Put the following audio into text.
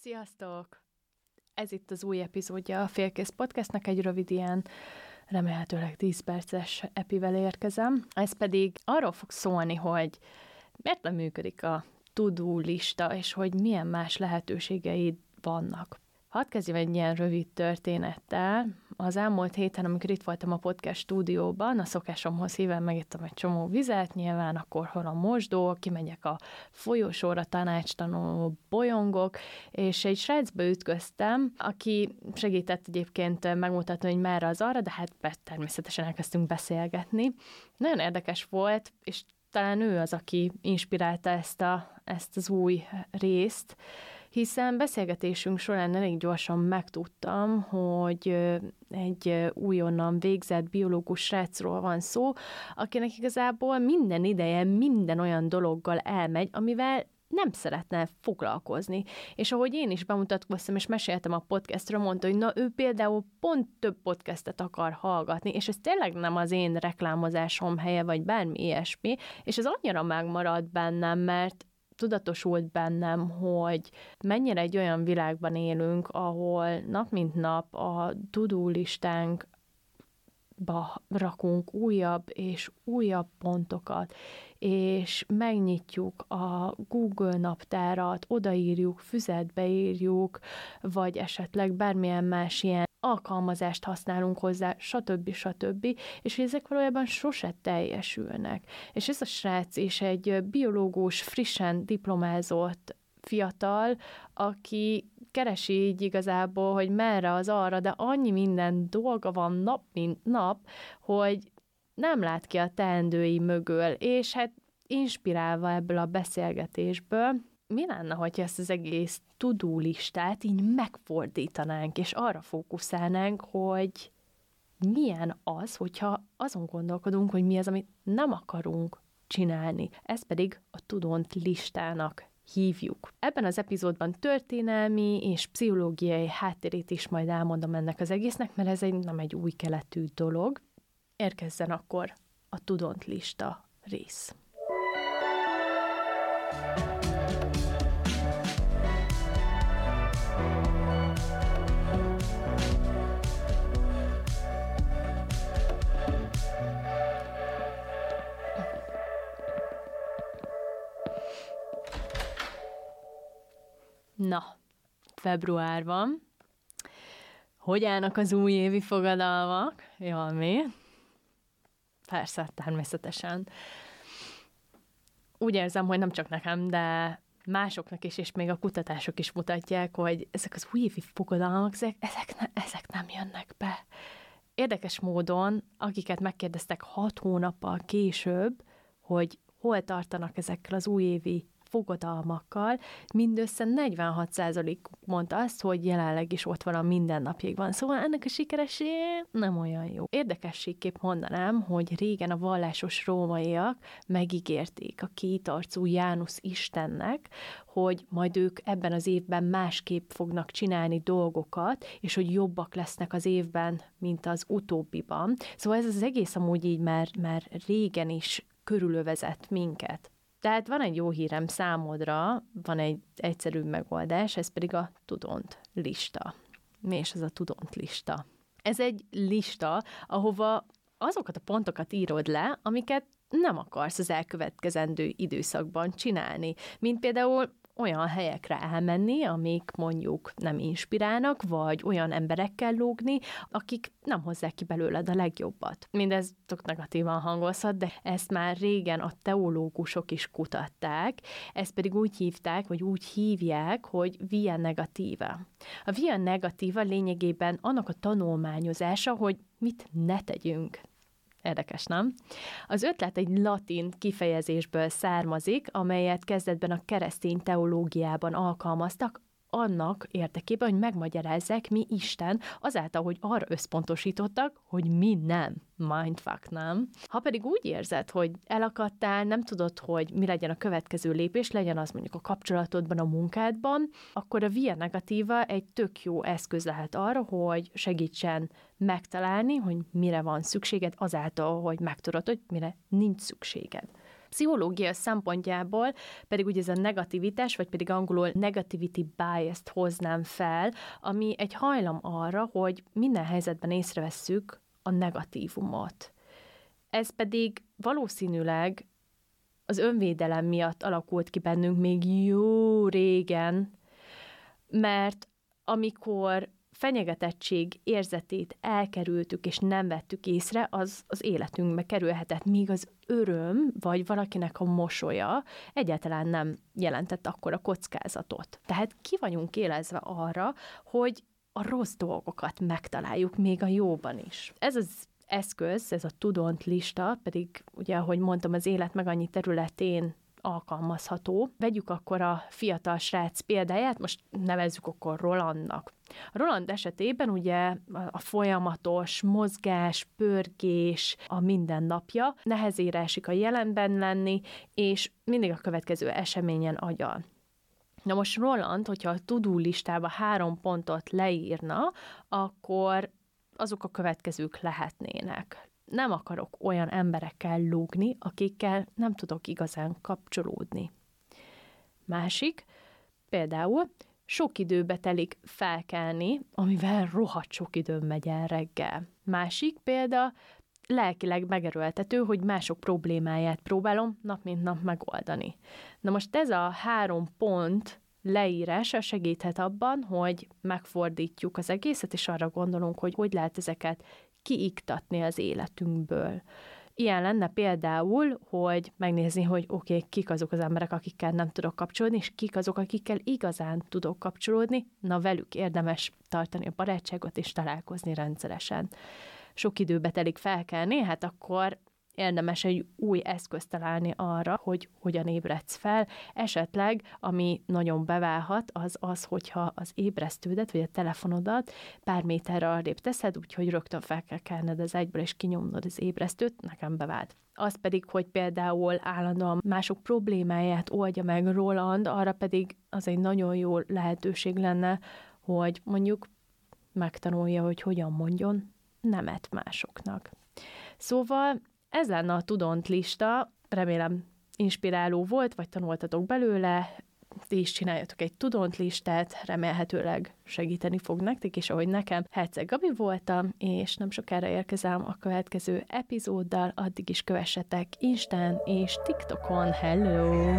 Sziasztok! Ez itt az új epizódja a Félkész Podcastnak, egy rövid ilyen remélhetőleg 10 perces epivel érkezem. Ez pedig arról fog szólni, hogy miért nem működik a tudó lista, és hogy milyen más lehetőségeid vannak. Hadd kezdjem egy ilyen rövid történettel. Az elmúlt héten, amikor itt voltam a podcast stúdióban, a szokásomhoz híven megittem egy csomó vizet, nyilván akkor hol a mosdó, kimegyek a folyosóra, tanácstanuló bolyongok, és egy srácba ütköztem, aki segített egyébként megmutatni, hogy merre az arra, de hát természetesen elkezdtünk beszélgetni. Nagyon érdekes volt, és talán ő az, aki inspirálta ezt, a, ezt az új részt, hiszen beszélgetésünk során elég gyorsan megtudtam, hogy egy újonnan végzett biológus srácról van szó, akinek igazából minden ideje minden olyan dologgal elmegy, amivel nem szeretne foglalkozni. És ahogy én is bemutatkoztam, és meséltem a podcastről, mondta, hogy na ő például pont több podcastet akar hallgatni, és ez tényleg nem az én reklámozásom helye, vagy bármi ilyesmi, és ez annyira megmaradt bennem, mert tudatosult bennem, hogy mennyire egy olyan világban élünk, ahol nap mint nap a ba rakunk újabb és újabb pontokat, és megnyitjuk a Google naptárat, odaírjuk, füzetbe írjuk, vagy esetleg bármilyen más ilyen alkalmazást használunk hozzá, stb. stb. És hogy ezek valójában sose teljesülnek. És ez a srác is egy biológus, frissen diplomázott fiatal, aki keresi így igazából, hogy merre az arra, de annyi minden dolga van nap, mint nap, hogy nem lát ki a teendői mögül, és hát inspirálva ebből a beszélgetésből, mi lenne, hogyha ezt az egész tudólistát így megfordítanánk, és arra fókuszálnánk, hogy milyen az, hogyha azon gondolkodunk, hogy mi az, amit nem akarunk csinálni. Ez pedig a tudont listának hívjuk. Ebben az epizódban történelmi és pszichológiai háttérét is majd elmondom ennek az egésznek, mert ez egy, nem egy új keletű dolog. Érkezzen akkor a tudont lista rész. Na, február van. Hogy állnak az újévi fogadalmak? Jól mi? Persze, természetesen. Úgy érzem, hogy nem csak nekem, de másoknak is, és még a kutatások is mutatják, hogy ezek az újévi fogadalmak, ezek, ezek, ne, ezek nem jönnek be. Érdekes módon, akiket megkérdeztek hat hónappal később, hogy hol tartanak ezekkel az újévi fogadalmakkal, mindössze 46% mondta azt, hogy jelenleg is ott van a mindennapjékban. Szóval ennek a sikeressé nem olyan jó. Érdekességképp mondanám, hogy régen a vallásos rómaiak megígérték a kétarcú Jánusz Istennek, hogy majd ők ebben az évben másképp fognak csinálni dolgokat, és hogy jobbak lesznek az évben, mint az utóbbiban. Szóval ez az egész amúgy így már, már régen is körülövezett minket. Tehát van egy jó hírem számodra, van egy egyszerű megoldás, ez pedig a tudont lista. Mi is ez a tudont lista? Ez egy lista, ahova azokat a pontokat írod le, amiket nem akarsz az elkövetkezendő időszakban csinálni. Mint például olyan helyekre elmenni, amik mondjuk nem inspirálnak, vagy olyan emberekkel lógni, akik nem hozzák ki belőled a legjobbat. Mindez tök negatívan hangozhat, de ezt már régen a teológusok is kutatták, ezt pedig úgy hívták, vagy úgy hívják, hogy via negatíva. A via negatíva lényegében annak a tanulmányozása, hogy mit ne tegyünk. Érdekes, nem? Az ötlet egy latin kifejezésből származik, amelyet kezdetben a keresztény teológiában alkalmaztak, annak érdekében, hogy megmagyarázzák, mi Isten, azáltal, hogy arra összpontosítottak, hogy mi nem. Mindfuck, nem? Ha pedig úgy érzed, hogy elakadtál, nem tudod, hogy mi legyen a következő lépés, legyen az mondjuk a kapcsolatodban, a munkádban, akkor a via negatíva egy tök jó eszköz lehet arra, hogy segítsen megtalálni, hogy mire van szükséged, azáltal, hogy megtudod, hogy mire nincs szükséged. Pszichológia szempontjából pedig ugye ez a negativitás, vagy pedig angolul negativity bias-t hoznám fel, ami egy hajlam arra, hogy minden helyzetben észrevesszük a negatívumot. Ez pedig valószínűleg az önvédelem miatt alakult ki bennünk még jó régen, mert amikor fenyegetettség érzetét elkerültük és nem vettük észre, az az életünkbe kerülhetett, míg az öröm, vagy valakinek a mosolya egyáltalán nem jelentett akkor a kockázatot. Tehát ki vagyunk élezve arra, hogy a rossz dolgokat megtaláljuk még a jóban is. Ez az eszköz, ez a tudont lista, pedig ugye, ahogy mondtam, az élet meg annyi területén alkalmazható. Vegyük akkor a fiatal srác példáját, most nevezzük akkor Rolandnak. A Roland esetében ugye a folyamatos mozgás, pörgés a mindennapja, nehezére esik a jelenben lenni, és mindig a következő eseményen agyal. Na most Roland, hogyha a tudó listába három pontot leírna, akkor azok a következők lehetnének. Nem akarok olyan emberekkel lúgni, akikkel nem tudok igazán kapcsolódni. Másik, például sok időbe telik felkelni, amivel rohadt sok időm megy el reggel. Másik példa, lelkileg megerőltető, hogy mások problémáját próbálom nap mint nap megoldani. Na most ez a három pont leírása segíthet abban, hogy megfordítjuk az egészet, és arra gondolunk, hogy hogy lehet ezeket kiiktatni az életünkből. Ilyen lenne például, hogy megnézni, hogy oké, okay, kik azok az emberek, akikkel nem tudok kapcsolódni, és kik azok, akikkel igazán tudok kapcsolódni, na velük érdemes tartani a barátságot és találkozni rendszeresen. Sok időbe telik felkelni, hát akkor érdemes egy új eszközt találni arra, hogy hogyan ébredsz fel. Esetleg, ami nagyon beválhat, az az, hogyha az ébresztődet, vagy a telefonodat pár méterre arrébb teszed, úgyhogy rögtön fel kell kelned az egyből, és kinyomnod az ébresztőt, nekem bevált. Az pedig, hogy például állandóan mások problémáját oldja meg Roland, arra pedig az egy nagyon jó lehetőség lenne, hogy mondjuk megtanulja, hogy hogyan mondjon nemet másoknak. Szóval ez lenne a tudont lista, remélem inspiráló volt, vagy tanultatok belőle, ti is csináljatok egy tudont listát, remélhetőleg segíteni fog nektek, és ahogy nekem, Herceg Gabi voltam, és nem sokára érkezem a következő epizóddal, addig is kövessetek Instán és TikTokon. Hello!